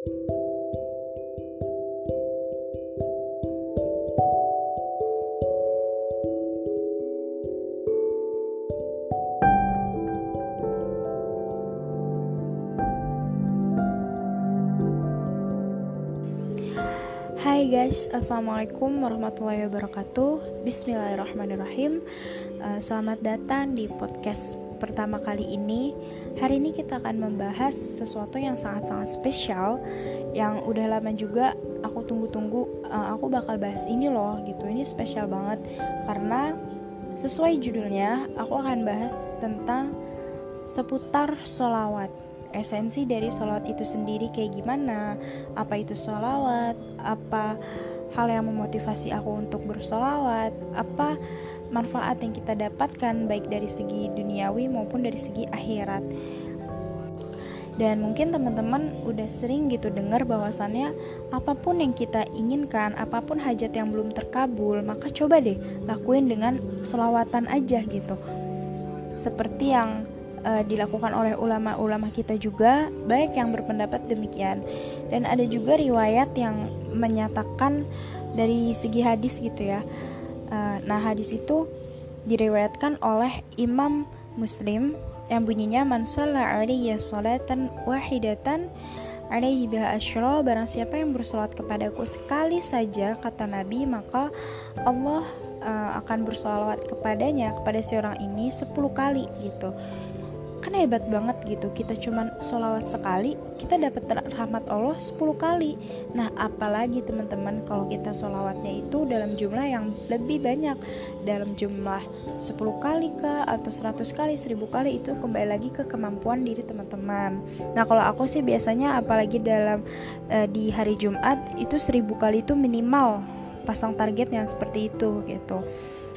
Hai guys, Assalamualaikum warahmatullahi wabarakatuh. Bismillahirrahmanirrahim. Uh, Selamat datang di podcast pertama kali ini Hari ini kita akan membahas sesuatu yang sangat-sangat spesial Yang udah lama juga aku tunggu-tunggu uh, Aku bakal bahas ini loh gitu. Ini spesial banget Karena sesuai judulnya Aku akan bahas tentang seputar solawat esensi dari sholat itu sendiri kayak gimana? Apa itu sholawat? Apa hal yang memotivasi aku untuk bersolawat? Apa manfaat yang kita dapatkan baik dari segi duniawi maupun dari segi akhirat. Dan mungkin teman-teman udah sering gitu dengar bahwasannya apa pun yang kita inginkan apa pun hajat yang belum terkabul maka coba deh lakuin dengan selawatan aja gitu. Seperti yang uh, dilakukan oleh ulama-ulama kita juga baik yang berpendapat demikian. Dan ada juga riwayat yang menyatakan dari segi hadis gitu ya nah hadis itu diriwayatkan oleh Imam Muslim yang bunyinya man shalla alaiya salatan wahidatan alaihi biha asyra barang siapa yang bersolat kepadaku sekali saja kata Nabi maka Allah uh, akan bersolawat kepadanya kepada seorang ini 10 kali gitu kan hebat banget gitu. Kita cuman sholawat sekali kita dapat rahmat Allah 10 kali. Nah apalagi teman-teman kalau kita sholawatnya itu dalam jumlah yang lebih banyak. Dalam jumlah 10 kali ke atau 100 kali 1000 kali itu kembali lagi ke kemampuan diri teman-teman. Nah kalau aku sih biasanya apalagi dalam uh, di hari Jumat itu 1000 kali itu minimal pasang target yang seperti itu gitu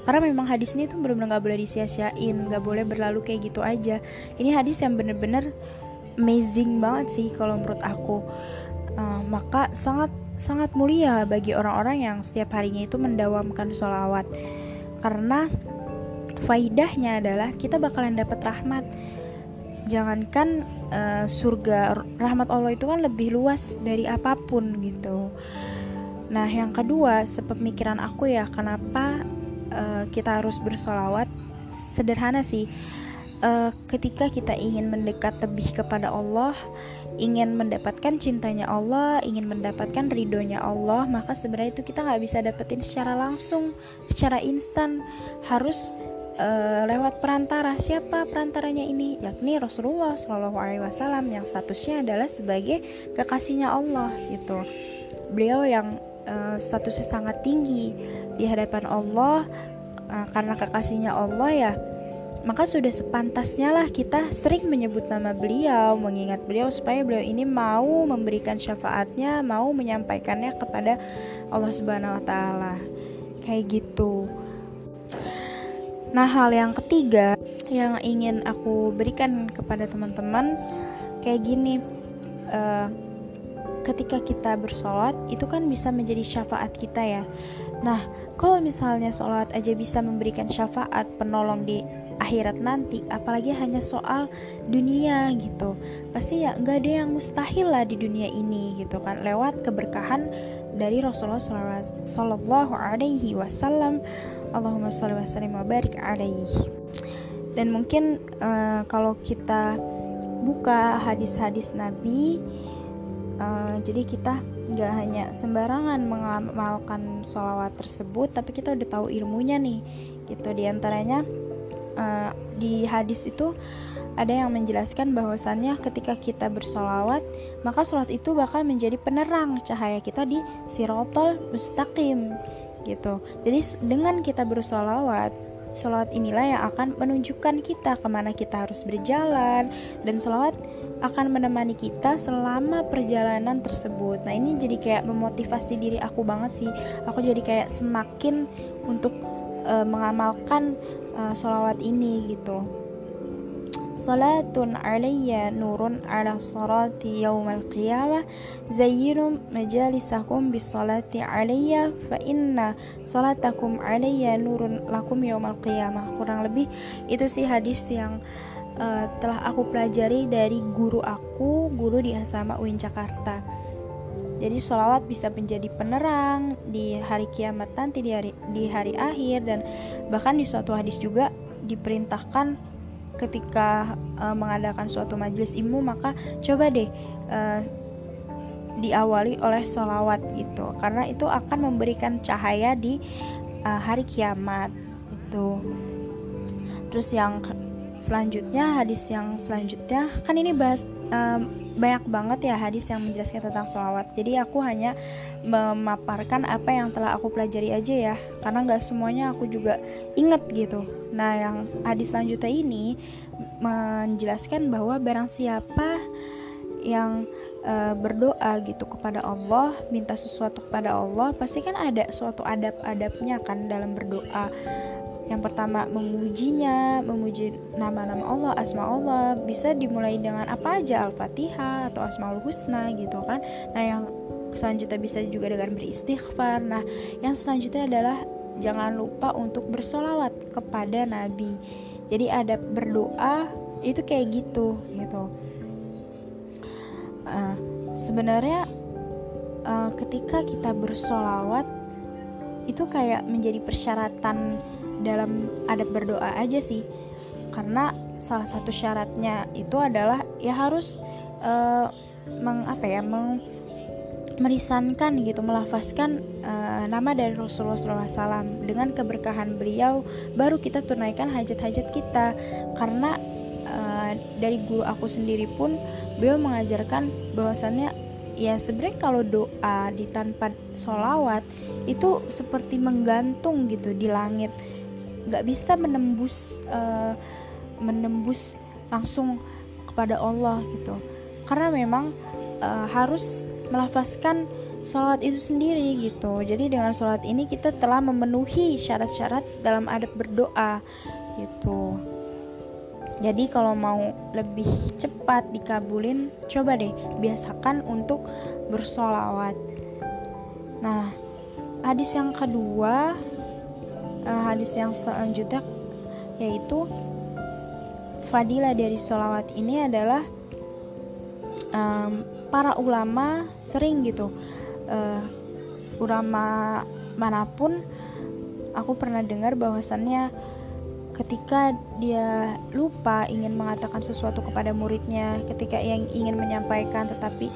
karena memang hadis ini tuh benar-benar nggak boleh disia-siain nggak boleh berlalu kayak gitu aja. Ini hadis yang bener-bener amazing banget sih kalau menurut aku. Uh, maka sangat sangat mulia bagi orang-orang yang setiap harinya itu mendawamkan sholawat. Karena faidahnya adalah kita bakalan dapat rahmat. Jangankan uh, surga rahmat Allah itu kan lebih luas dari apa pun gitu. Nah yang kedua sepemikiran aku ya kenapa uh, kita harus bersolawat sederhana sih. Uh, ketika kita ingin mendekat lebih kepada Allah ingin mendapatkan cintanya Allah ingin mendapatkan ridhonya Allah maka sebenarnya itu kita nggak bisa dapetin secara langsung secara instan. Harus uh, lewat perantara. Siapa perantaranya ini? Yakni Rasulullah Shallallahu Alaihi Wasallam yang statusnya adalah sebagai kekasihnya Allah gitu. Beliau yang uh, statusnya sangat tinggi di hadapan Allah uh, karena kekasihnya Allah ya maka sudah sepantasnya lah kita sering menyebut nama beliau, mengingat beliau supaya beliau ini mau memberikan syafaatnya, mau menyampaikannya kepada Allah Subhanahu wa taala. Kayak gitu. Nah, hal yang ketiga yang ingin aku berikan kepada teman-teman kayak gini. Uh, ketika kita bersolat itu kan bisa menjadi syafaat kita ya. Nah kalau misalnya sholat aja bisa memberikan syafaat penolong di akhirat nanti apalagi hanya soal dunia gitu. Pasti ya nggak ada yang mustahil lah di dunia ini gitu kan. Lewat keberkahan dari Rasulullah Shallallahu Alaihi Wasallam. Allahumma sholli wa sallim wa barik alaihi. Dan mungkin uh, kalau kita buka hadis-hadis Nabi uh, jadi kita nggak hanya sembarangan mengamalkan sholawat tersebut tapi kita udah tahu ilmunya nih. Gitu di antaranya uh, di hadis itu ada yang menjelaskan bahwasannya ketika kita bersolawat maka sholat itu bakal menjadi penerang cahaya kita di sirotol mustaqim. Gitu. Jadi dengan kita bersolawat Sholawat inilah yang akan menunjukkan kita ke mana kita harus berjalan dan sholawat akan menemani kita selama perjalanan tersebut. Nah ini jadi kayak memotivasi diri aku banget sih. Aku jadi kayak semakin untuk uh, mengamalkan uh, sholawat ini gitu. Salatun alayya nurun ala salati yawmal qiyamah Zayyinu majalisakum bisalati alayya Fa inna salatakum alayya nurun lakum yawmal qiyamah Kurang lebih itu sih hadis yang uh, telah aku pelajari dari guru aku Guru di asrama UIN Jakarta. Jadi sholawat bisa menjadi penerang di hari kiamat nanti di hari di hari akhir dan bahkan di suatu hadis juga diperintahkan ketika uh, mengadakan suatu majelis ilmu maka coba deh uh, diawali oleh sholawat itu. Karena itu akan memberikan cahaya di uh, hari kiamat itu. Terus yang selanjutnya hadis yang selanjutnya. Kan ini bahas um, banyak banget ya hadis yang menjelaskan tentang sholawat jadi aku hanya memaparkan apa yang telah aku pelajari aja ya. Karena nggak semuanya aku juga inget gitu. Nah yang hadis selanjutnya ini menjelaskan bahwa barang siapa yang uh, berdoa gitu kepada Allah, minta sesuatu kepada Allah, pasti kan ada suatu adab-adabnya kan dalam berdoa yang pertama memujinya, memuji nama-nama Allah, asma Allah bisa dimulai dengan apa aja Al-Fatihah atau Asmaul Husna gitu kan. Nah, yang selanjutnya bisa juga dengan beristighfar. Nah, yang selanjutnya adalah jangan lupa untuk bersolawat kepada Nabi. Jadi ada berdoa itu kayak gitu gitu. Uh, sebenarnya uh, ketika kita bersolawat itu kayak menjadi persyaratan dalam adat berdoa aja sih. Karena salah satu syaratnya itu adalah ya harus uh, meng apa ya meng, merisankan gitu melafazkan uh, nama dari Rasulullah SAW dengan keberkahan beliau baru kita tunaikan hajat-hajat kita. Karena uh, dari guru aku sendiri pun beliau mengajarkan bahwasannya ya sebenarnya kalau doa di tanpa solawat itu seperti menggantung gitu di langit nggak bisa menembus uh, menembus langsung kepada Allah gitu. Karena memang uh, harus melafazkan sholat itu sendiri gitu. Jadi dengan sholat ini kita telah memenuhi syarat-syarat dalam adab berdoa gitu. Jadi kalau mau lebih cepat dikabulin coba deh biasakan untuk bersolawat. Nah hadis yang kedua uh, hadis yang selanjutnya yaitu fadilah dari sholawat ini adalah um, para ulama sering gitu uh, ulama mana pun aku pernah dengar bahwasannya ketika dia lupa ingin mengatakan sesuatu kepada muridnya ketika yang ingin menyampaikan tetapi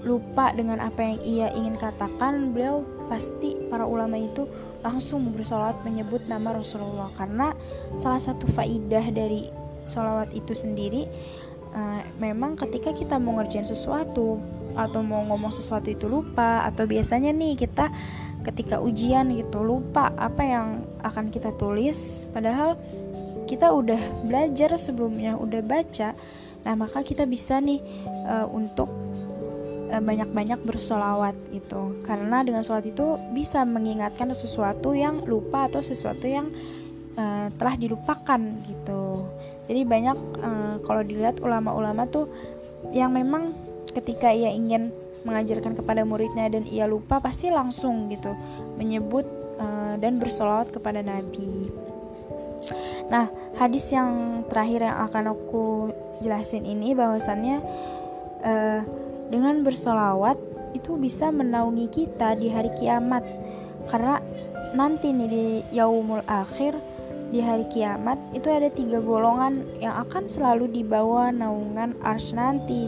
lupa dengan apa yang ia ingin katakan beliau pasti para ulama itu langsung bersolawat menyebut nama Rasulullah. Karena salah satu faidah dari solawat itu sendiri uh, memang ketika kita mau ngerjain sesuatu atau mau ngomong sesuatu itu lupa atau biasanya nih kita ketika ujian gitu lupa apa yang akan kita tulis padahal kita udah belajar sebelumnya udah baca nah maka kita bisa nih uh, untuk banyak-banyak bersolawat gitu karena dengan sholat itu bisa mengingatkan sesuatu yang lupa atau sesuatu yang uh, telah dilupakan gitu jadi banyak uh, kalau dilihat ulama-ulama tuh yang memang ketika ia ingin mengajarkan kepada muridnya dan ia lupa pasti langsung gitu menyebut uh, dan bersolawat kepada Nabi. Nah, hadis yang terakhir yang akan aku jelasin ini bahwasannya uh, dengan bersolawat itu bisa menaungi kita di hari kiamat. Karena nanti nih di yaumul akhir di hari kiamat itu ada tiga golongan yang akan selalu dibawa naungan ars nanti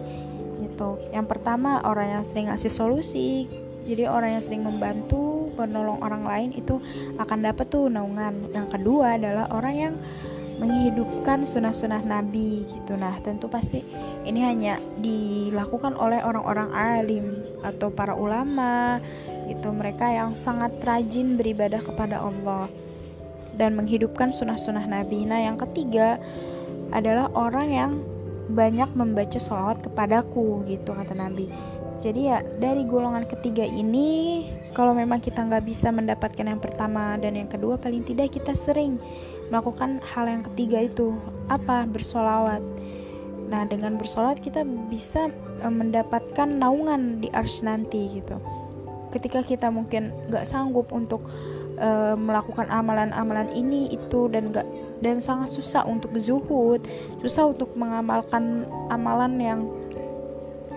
gitu. Yang pertama orang yang sering ngasih solusi. Jadi orang yang sering membantu menolong orang lain itu akan dapat tuh naungan. Yang kedua adalah orang yang menghidupkan sunnah-sunnah Nabi gitu. Nah, tentu pasti ini hanya dilakukan oleh orang-orang alim atau para ulama gitu. Mereka yang sangat rajin beribadah kepada Allah dan menghidupkan sunnah-sunnah Nabi. Nah, yang ketiga adalah orang yang banyak membaca sholawat kepadaku gitu kata Nabi. Jadi ya dari golongan ketiga ini kalau memang kita nggak bisa mendapatkan yang pertama dan yang kedua paling tidak kita sering melakukan hal yang ketiga itu apa? Bersolawat. Nah dengan bersolawat kita bisa e, mendapatkan naungan di ars nanti gitu. Ketika kita mungkin nggak sanggup untuk e, melakukan amalan-amalan ini itu dan gak dan sangat susah untuk zuhud susah untuk mengamalkan amalan yang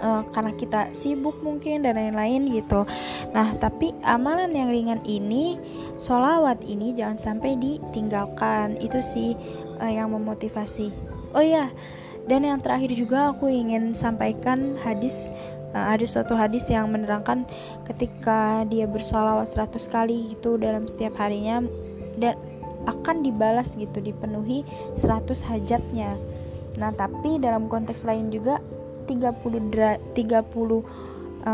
uh, karena kita sibuk mungkin dan lain-lain gitu. Nah, tapi amalan yang ringan ini, solawat ini jangan sampai ditinggalkan. Itu sih uh, yang memotivasi. Oh iya, dan yang terakhir juga aku ingin sampaikan hadis uh, ada suatu hadis yang menerangkan ketika dia bersolawat 100 kali gitu dalam setiap harinya dan akan dibalas gitu dipenuhi 100 hajatnya nah tapi dalam konteks lain juga 30 dra 30 uh,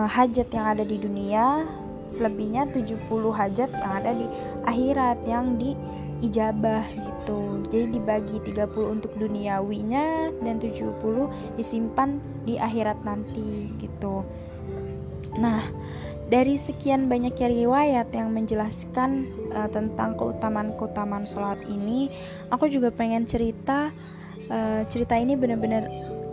hajat yang ada di dunia selebihnya 70 hajat yang ada di akhirat yang di ijabah gitu. Jadi dibagi 30 untuk duniawinya dan 70 disimpan di akhirat nanti gitu. Nah dari sekian banyaknya riwayat yang menjelaskan uh, tentang keutamaan-keutamaan sholat ini aku juga pengen cerita uh, cerita ini benar-benar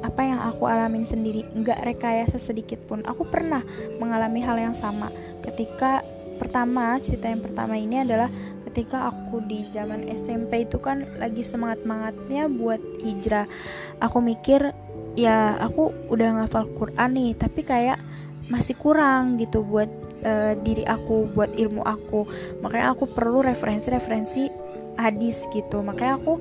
apa yang aku alamin sendiri. Nggak rekayasa sedikit pun. Aku pernah mengalami hal yang sama. Ketika pertama cerita yang pertama ini adalah ketika aku di zaman SMP itu kan lagi semangat-semangatnya buat hijrah. Aku mikir ya aku udah ngafal Quran nih tapi kayak masih kurang gitu buat uh, diri aku buat ilmu aku. Makanya aku perlu referensi-referensi hadis gitu. Makanya aku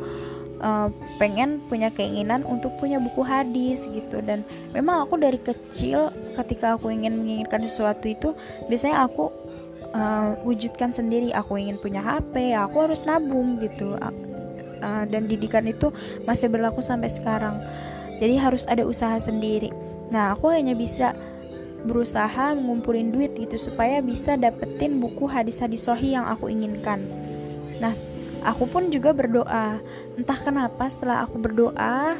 uh, pengen punya keinginan untuk punya buku hadis gitu. Dan memang aku dari kecil ketika aku ingin menginginkan sesuatu itu biasanya aku uh, wujudkan sendiri. Aku ingin punya HP aku harus nabung gitu. Uh, dan didikan itu masih berlaku sampai sekarang. Jadi harus ada usaha sendiri. Nah aku hanya bisa berusaha ngumpulin duit gitu supaya bisa dapetin buku hadis-hadis sohi yang aku inginkan. Nah aku pun juga berdoa. Entah kenapa setelah aku berdoa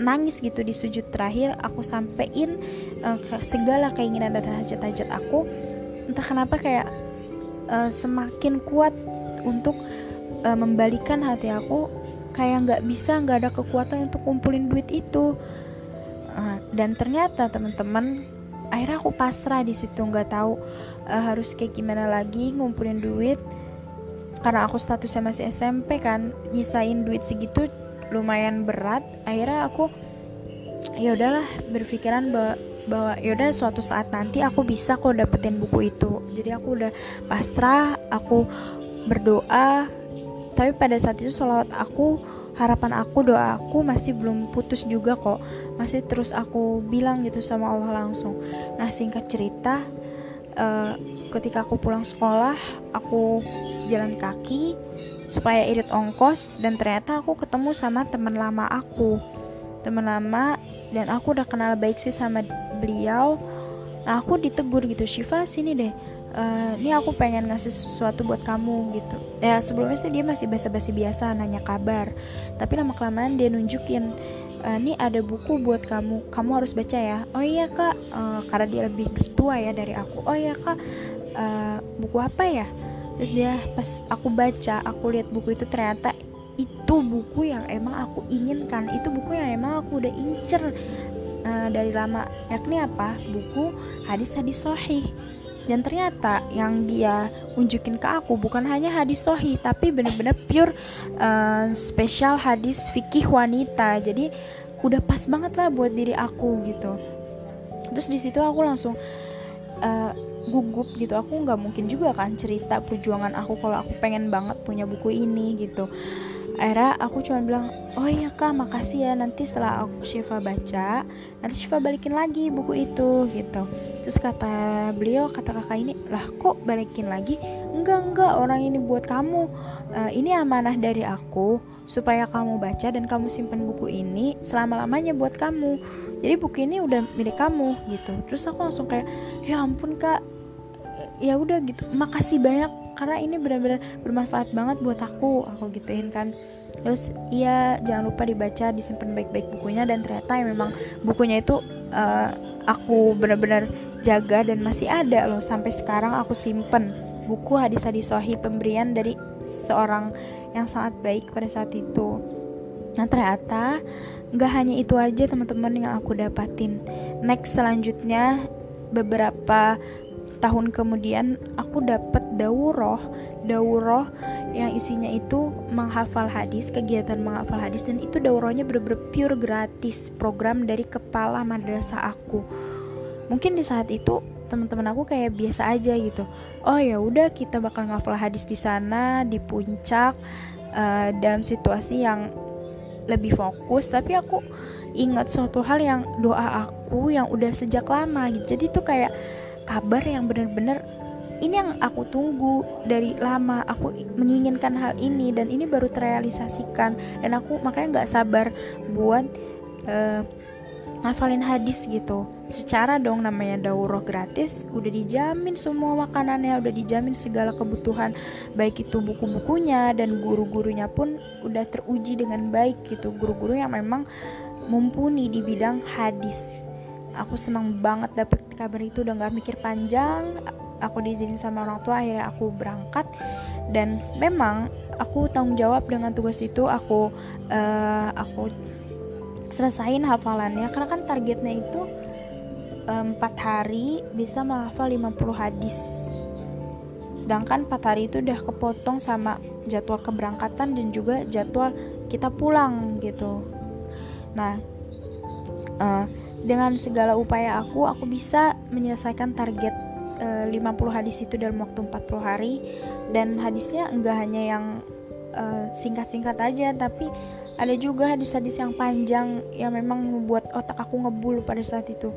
nangis gitu di sujud terakhir aku sampein uh, segala keinginan dan hajat-hajat aku. Entah kenapa kayak uh, semakin kuat untuk uh, membalikan hati aku. Kayak nggak bisa nggak ada kekuatan untuk kumpulin duit itu. Uh, dan ternyata teman-teman akhirnya aku pasrah di situ nggak tahu uh, harus kayak gimana lagi ngumpulin duit karena aku statusnya masih SMP kan nyisain duit segitu lumayan berat. Akhirnya aku ya udahlah berpikiran bahwa bahwa yaudah suatu saat nanti aku bisa kok dapetin buku itu. Jadi aku udah pasrah aku berdoa. Tapi pada saat itu sholawat aku harapan aku doa aku masih belum putus juga kok. Masih terus aku bilang gitu sama Allah langsung. Nah singkat cerita uh, ketika aku pulang sekolah aku jalan kaki supaya irit ongkos dan ternyata aku ketemu sama teman lama aku. Teman lama dan aku udah kenal baik sih sama beliau. Nah aku ditegur gitu Shiva sini deh. Uh, ini aku pengen ngasih sesuatu buat kamu gitu. Ya sebelumnya sih dia masih basa-basi biasa nanya kabar. Tapi lama kelamaan dia nunjukin uh, ini ada buku buat kamu. Kamu harus baca ya. Oh iya kak. Uh, karena dia lebih tua ya dari aku. Oh iya kak uh, buku apa ya? Terus dia pas aku baca aku lihat buku itu ternyata itu buku yang emang aku inginkan. Itu buku yang emang aku udah incer uh, dari lama. Yakni apa? Buku hadis-hadis sohih. Dan ternyata yang dia unjukin ke aku bukan hanya hadis sohih tapi bener-bener pure uh, spesial hadis fikih wanita. Jadi udah pas banget lah buat diri aku gitu. Terus di situ aku langsung uh, gugup gitu. Aku nggak mungkin juga kan cerita perjuangan aku kalau aku pengen banget punya buku ini gitu. Akhirnya aku cuma bilang oh iya kak makasih ya. Nanti setelah aku Shiva baca nanti Shiva balikin lagi buku itu gitu. Terus kata beliau kata kakak ini lah kok balikin lagi? Enggak enggak. Orang ini buat kamu. Uh, ini amanah dari aku supaya kamu baca dan kamu simpan buku ini selama lamanya buat kamu jadi buku ini udah milik kamu gitu. Terus aku langsung kayak ya ampun kak. Ya udah gitu. Makasih banyak karena ini benar-benar bermanfaat banget buat aku. Aku gituin kan. Terus iya jangan lupa dibaca disimpan baik-baik bukunya dan ternyata ya memang bukunya itu uh, aku benar-benar jaga dan masih ada loh sampai sekarang aku simpen buku hadis-hadis sahih pemberian dari seorang yang sangat baik pada saat itu. Nah ternyata nggak hanya itu aja teman-teman yang aku dapatin. Next selanjutnya beberapa tahun kemudian aku dapat dauroh dauroh yang isinya itu menghafal hadis kegiatan menghafal hadis dan itu daurohnya bener-bener pure gratis program dari kepala madrasah aku. Mungkin di saat itu teman-teman aku kayak biasa aja gitu. Oh ya udah kita bakal ngafal hadis di sana di puncak uh, dalam situasi yang lebih fokus tapi aku ingat suatu hal yang doa aku yang udah sejak lama gitu. Jadi tuh kayak kabar yang bener-bener ini yang aku tunggu dari lama. Aku menginginkan hal ini dan ini baru terrealisasikan. Dan aku makanya nggak sabar buat uh, ngafalin hadis gitu. Secara dong namanya daurah gratis udah dijamin semua makanannya udah dijamin segala kebutuhan baik itu buku-bukunya dan guru-gurunya pun udah teruji dengan baik gitu. Guru-guru yang memang mumpuni di bidang hadis. Aku senang banget dapet kabar itu udah gak mikir panjang. Aku diizinin sama orang tua akhirnya aku berangkat. Dan memang aku tanggung jawab dengan tugas itu. Aku uh, aku selesain hafalannya karena kan targetnya itu empat hari bisa menghafal 50 hadis. Sedangkan 4 hari itu udah kepotong sama jadwal keberangkatan dan juga jadwal kita pulang gitu. Nah uh, dengan segala upaya aku aku bisa menyelesaikan target uh, eh, 50 hadis itu dalam waktu 40 hari. Dan hadisnya enggak hanya yang eh, singkat-singkat uh, aja tapi ada juga hadis-hadis yang panjang yang memang membuat otak aku ngebul pada saat itu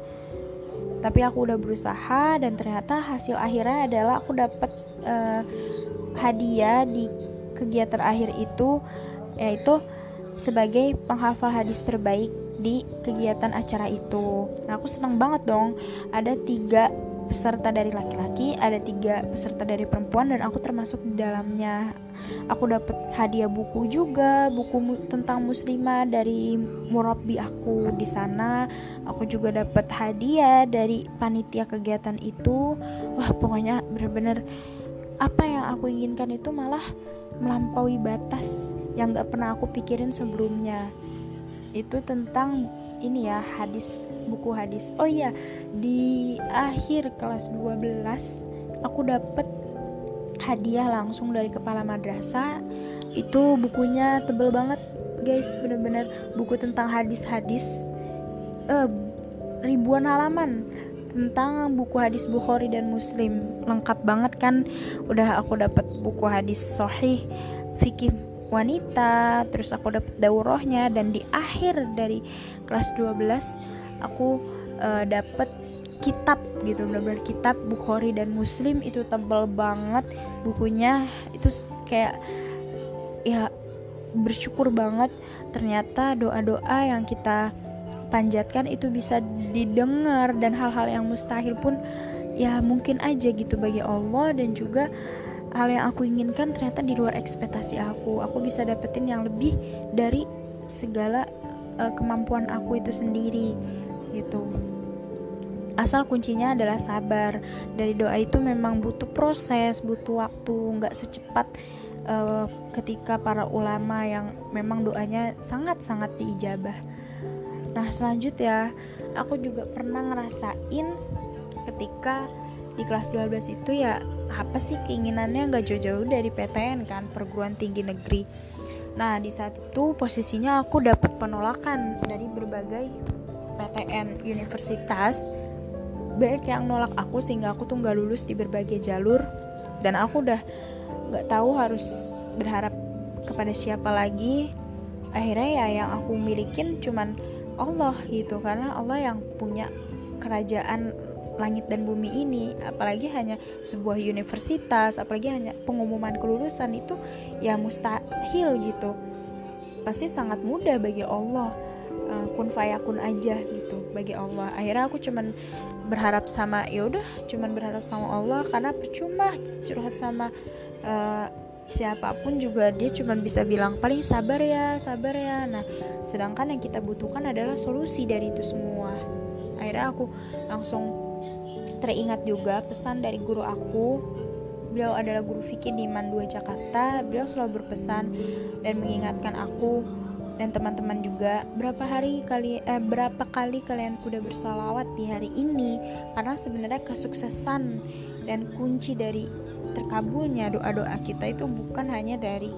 tapi aku udah berusaha dan ternyata hasil akhirnya adalah aku dapat uh, hadiah di kegiatan akhir itu yaitu sebagai penghafal hadis terbaik di kegiatan acara itu. Nah, aku senang banget dong. Ada tiga peserta dari laki-laki, ada tiga peserta dari perempuan dan aku termasuk di dalamnya. Aku dapat hadiah buku juga, buku mu tentang muslimah dari murabi aku di sana. Aku juga dapat hadiah dari panitia kegiatan itu. Wah, pokoknya bener-bener apa yang aku inginkan itu malah melampaui batas yang gak pernah aku pikirin sebelumnya. Itu tentang ini ya hadis buku hadis. Oh iya di akhir kelas 12 aku dapet hadiah langsung dari kepala madrasah. Itu bukunya tebel banget guys. Bener-bener buku tentang hadis-hadis uh, ribuan halaman tentang buku hadis Bukhari dan Muslim. Lengkap banget kan? Udah aku dapat buku hadis Sahih fikih wanita terus aku dapet daurahnya dan di akhir dari kelas 12 aku uh, dapet kitab gitu benar-benar kitab Bukhari dan Muslim itu tebal banget bukunya. Itu kayak ya bersyukur banget ternyata doa-doa yang kita panjatkan itu bisa didengar dan hal-hal yang mustahil pun ya mungkin aja gitu bagi Allah dan juga hal yang aku inginkan ternyata di luar ekspektasi aku. Aku bisa dapetin yang lebih dari segala uh, kemampuan aku itu sendiri gitu. Asal kuncinya adalah sabar. Dari doa itu memang butuh proses butuh waktu. Nggak secepat uh, ketika para ulama yang memang doanya sangat-sangat diijabah. Nah selanjutnya aku juga pernah ngerasain ketika di kelas 12 itu ya apa sih keinginannya nggak jauh-jauh dari PTN kan perguruan tinggi negeri. Nah di saat itu posisinya aku dapat penolakan dari berbagai PTN universitas. Banyak yang nolak aku sehingga aku tuh nggak lulus di berbagai jalur. Dan aku udah nggak tahu harus berharap kepada siapa lagi. Akhirnya ya yang aku milikin cuman Allah gitu karena Allah yang punya kerajaan langit dan bumi ini apalagi hanya sebuah universitas apalagi hanya pengumuman kelulusan itu ya mustahil gitu. Pasti sangat mudah bagi Allah uh, kun aja gitu bagi Allah. Akhirnya aku cuman berharap sama ya udah cuman berharap sama Allah karena percuma curhat sama uh, siapa pun juga dia cuma bisa bilang paling sabar ya sabar ya. Nah sedangkan yang kita butuhkan adalah solusi dari itu semua. Akhirnya aku langsung teringat juga pesan dari guru aku. Beliau adalah guru fikih di Mandua Jakarta. Beliau selalu berpesan dan mengingatkan aku dan teman-teman juga berapa hari kali eh, berapa kali kalian udah bersolawat di hari ini? Karena sebenarnya kesuksesan dan kunci dari terkabulnya doa-doa kita itu bukan hanya dari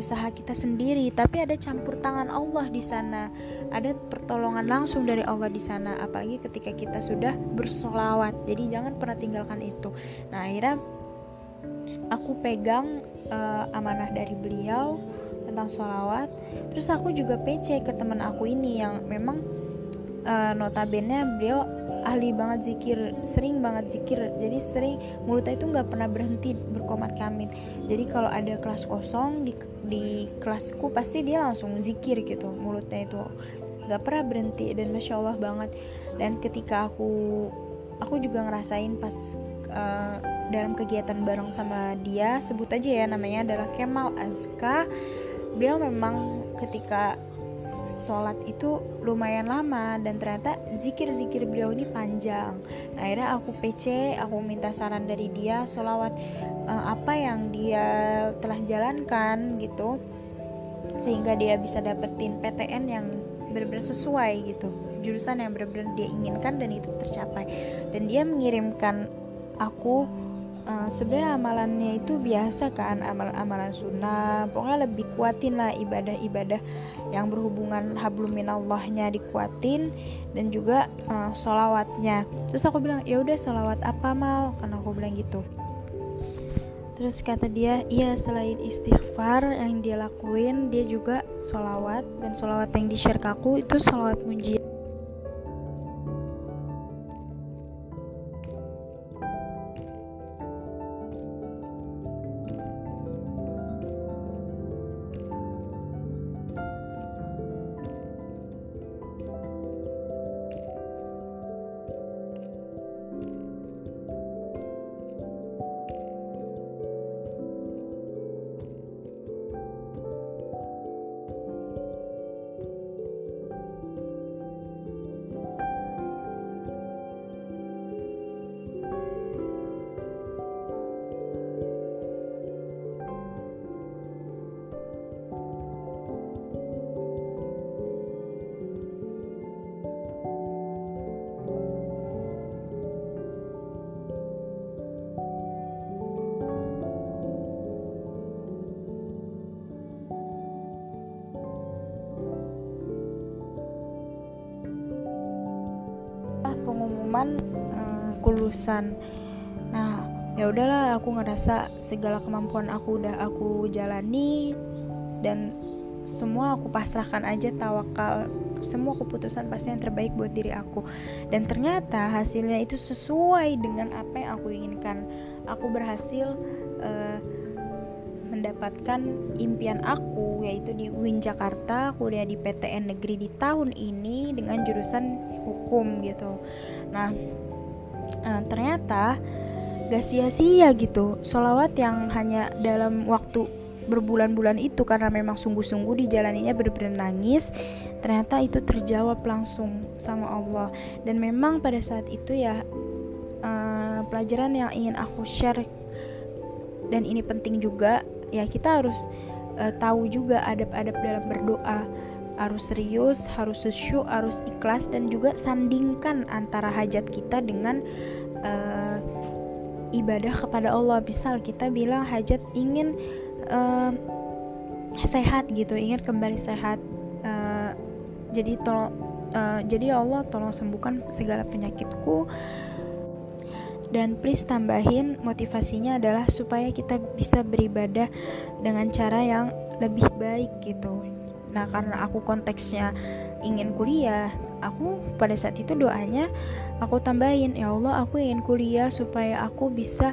usaha kita sendiri tapi ada campur tangan Allah di sana. Ada pertolongan langsung dari Allah di sana apalagi ketika kita sudah bersolawat. Jadi jangan pernah tinggalkan itu. Nah akhirnya aku pegang uh, amanah dari beliau tentang sholawat terus aku juga PC ke teman aku ini yang memang uh, notabene beliau ahli banget zikir sering banget zikir. Jadi sering mulutnya itu nggak pernah berhenti berkomat kamit. Jadi kalau ada kelas kosong di di kelasku pasti dia langsung zikir gitu mulutnya itu. Nggak pernah berhenti dan masya allah banget. Dan ketika aku aku juga ngerasain pas uh, dalam kegiatan bareng sama dia sebut aja ya namanya adalah Kemal Azka. Beliau memang ketika sholat itu lumayan lama dan ternyata zikir-zikir beliau ini panjang. Nah, akhirnya aku PC aku minta saran dari dia sholawat uh, apa yang dia telah jalankan gitu sehingga dia bisa dapetin PTN yang benar-benar sesuai gitu jurusan yang benar-benar dia inginkan dan itu tercapai. Dan dia mengirimkan aku uh, sebenarnya amalannya itu biasa kan amalan-amalan sunnah. Pokoknya lebih kuatin lah ibadah-ibadah yang berhubungan habluminallahnya dikuatin dan juga uh, solawatnya terus aku bilang ya udah solawat apa mal? Karena aku bilang gitu. Terus kata dia, iya selain istighfar yang dia lakuin, dia juga solawat dan solawat yang di share ke aku itu solawat munjiat. Pengumuman uh, kelulusan. Nah ya udahlah aku ngerasa segala kemampuan aku udah aku jalani dan semua aku pasrahkan aja tawakal semua keputusan pasti yang terbaik buat diri aku. Dan ternyata hasilnya itu sesuai dengan apa yang aku inginkan. Aku berhasil uh, mendapatkan impian aku yaitu di UIN Jakarta kuliah di PTN negeri di tahun ini dengan jurusan hukum gitu nah uh, ternyata gak sia-sia gitu. Sholawat yang hanya dalam waktu berbulan-bulan itu karena memang sungguh-sungguh dijalaninya benar-benar nangis ternyata itu terjawab langsung sama Allah. Dan memang pada saat itu ya uh, pelajaran yang ingin aku share dan ini penting juga ya kita harus uh, tahu juga adab-adab dalam berdoa harus serius, harus sesyuk, harus ikhlas dan juga sandingkan antara hajat kita dengan uh, ibadah kepada Allah. Misal kita bilang hajat ingin uh, sehat gitu, ingin kembali sehat. Uh, jadi tolong uh, jadi Allah tolong sembuhkan segala penyakitku dan please tambahin motivasinya adalah supaya kita bisa beribadah dengan cara yang lebih baik gitu nah karena aku konteksnya ingin kuliah aku pada saat itu doanya aku tambahin ya Allah aku ingin kuliah supaya aku bisa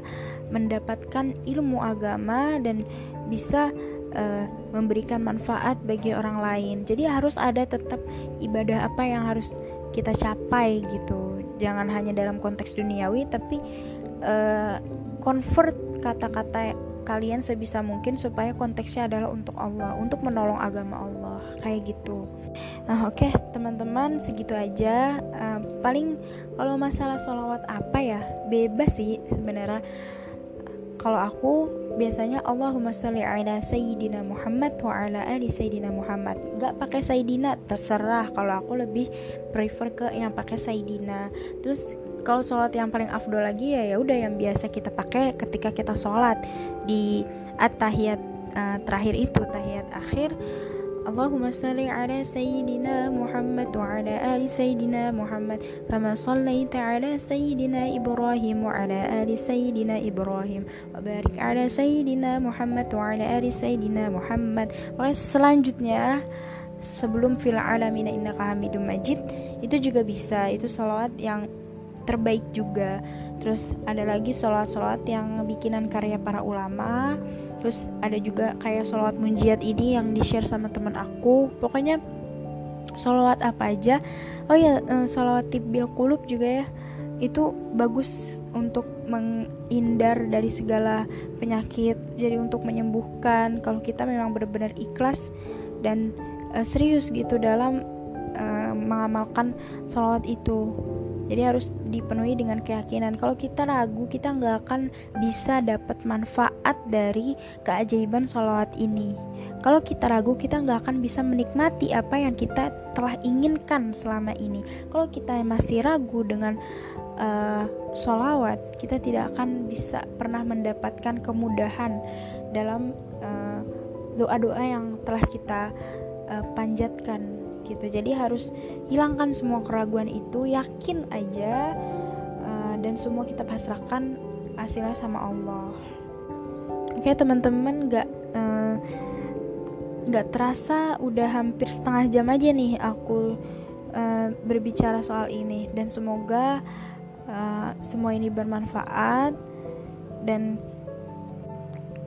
mendapatkan ilmu agama dan bisa uh, memberikan manfaat bagi orang lain. Jadi harus ada tetap ibadah apa yang harus kita capai gitu. Jangan hanya dalam konteks duniawi tapi uh, convert kata-kata kalian sebisa mungkin supaya konteksnya adalah untuk Allah, untuk menolong agama Allah, kayak gitu. Nah, oke okay, teman-teman, segitu aja. Uh, paling kalau masalah sholawat apa ya, bebas sih sebenarnya. Kalau aku biasanya Allahumma sholli ala sayyidina Muhammad wa ala ali sayyidina Muhammad. Gak pakai sayyidina terserah. Kalau aku lebih prefer ke yang pakai sayyidina. Terus kalau sholat yang paling afdol lagi ya ya udah yang biasa kita pakai ketika kita sholat. Di at-tahiyat uh, terakhir itu tahiyat akhir Allahumma salli ala sayyidina Muhammad wa ala ali sayyidina Muhammad kama sallaita ala sayyidina Ibrahim wa ala ali sayyidina Ibrahim wa barik ala sayyidina Muhammad wa ala ali sayyidina Muhammad. Oke, selanjutnya sebelum fil alamina innaka hamidum majid itu juga bisa. Itu salawat yang terbaik juga. Terus ada lagi salawat-salawat yang bikinan karya para ulama. Terus ada juga kayak sholawat munjiat ini yang di share sama teman aku. Pokoknya sholawat apa aja. Oh ya eh, sholawat tibil kulub juga ya. Itu bagus untuk menghindar dari segala penyakit. Jadi untuk menyembuhkan kalau kita memang benar-benar ikhlas dan uh, serius gitu dalam uh, mengamalkan sholawat itu jadi harus dipenuhi dengan keyakinan. Kalau kita ragu, kita nggak akan bisa dapat manfaat dari keajaiban sholawat ini. Kalau kita ragu, kita nggak akan bisa menikmati apa yang kita telah inginkan selama ini. Kalau kita masih ragu dengan uh, sholawat, kita tidak akan bisa pernah mendapatkan kemudahan dalam uh, doa-doa yang telah kita uh, panjatkan gitu jadi harus hilangkan semua keraguan itu yakin aja uh, dan semua kita pasrahkan hasilnya sama Allah. Oke teman-teman nggak uh, nggak terasa udah hampir setengah jam aja nih aku uh, berbicara soal ini. Dan semoga uh, semua ini bermanfaat. Dan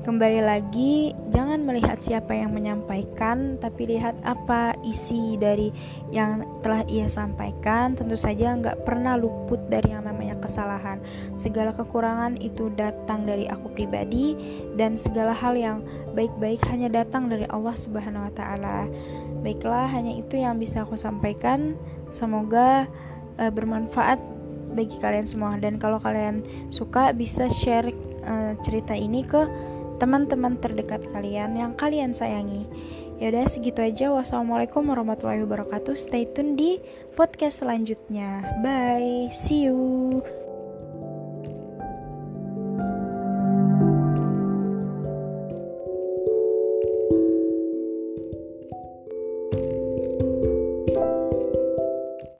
Kembali lagi, jangan melihat siapa yang menyampaikan, tapi lihat apa isi dari yang telah ia sampaikan. Tentu saja nggak pernah luput dari yang namanya kesalahan. Segala kekurangan itu datang dari aku pribadi, dan segala hal yang baik-baik hanya datang dari Allah Subhanahu wa Ta'ala. Baiklah, hanya itu yang bisa aku sampaikan. Semoga uh, bermanfaat bagi kalian semua, dan kalau kalian suka, bisa share uh, cerita ini ke teman-teman terdekat kalian yang kalian sayangi. Yaudah segitu aja. Wassalamualaikum warahmatullahi wabarakatuh. Stay tune di podcast selanjutnya. Bye. See you.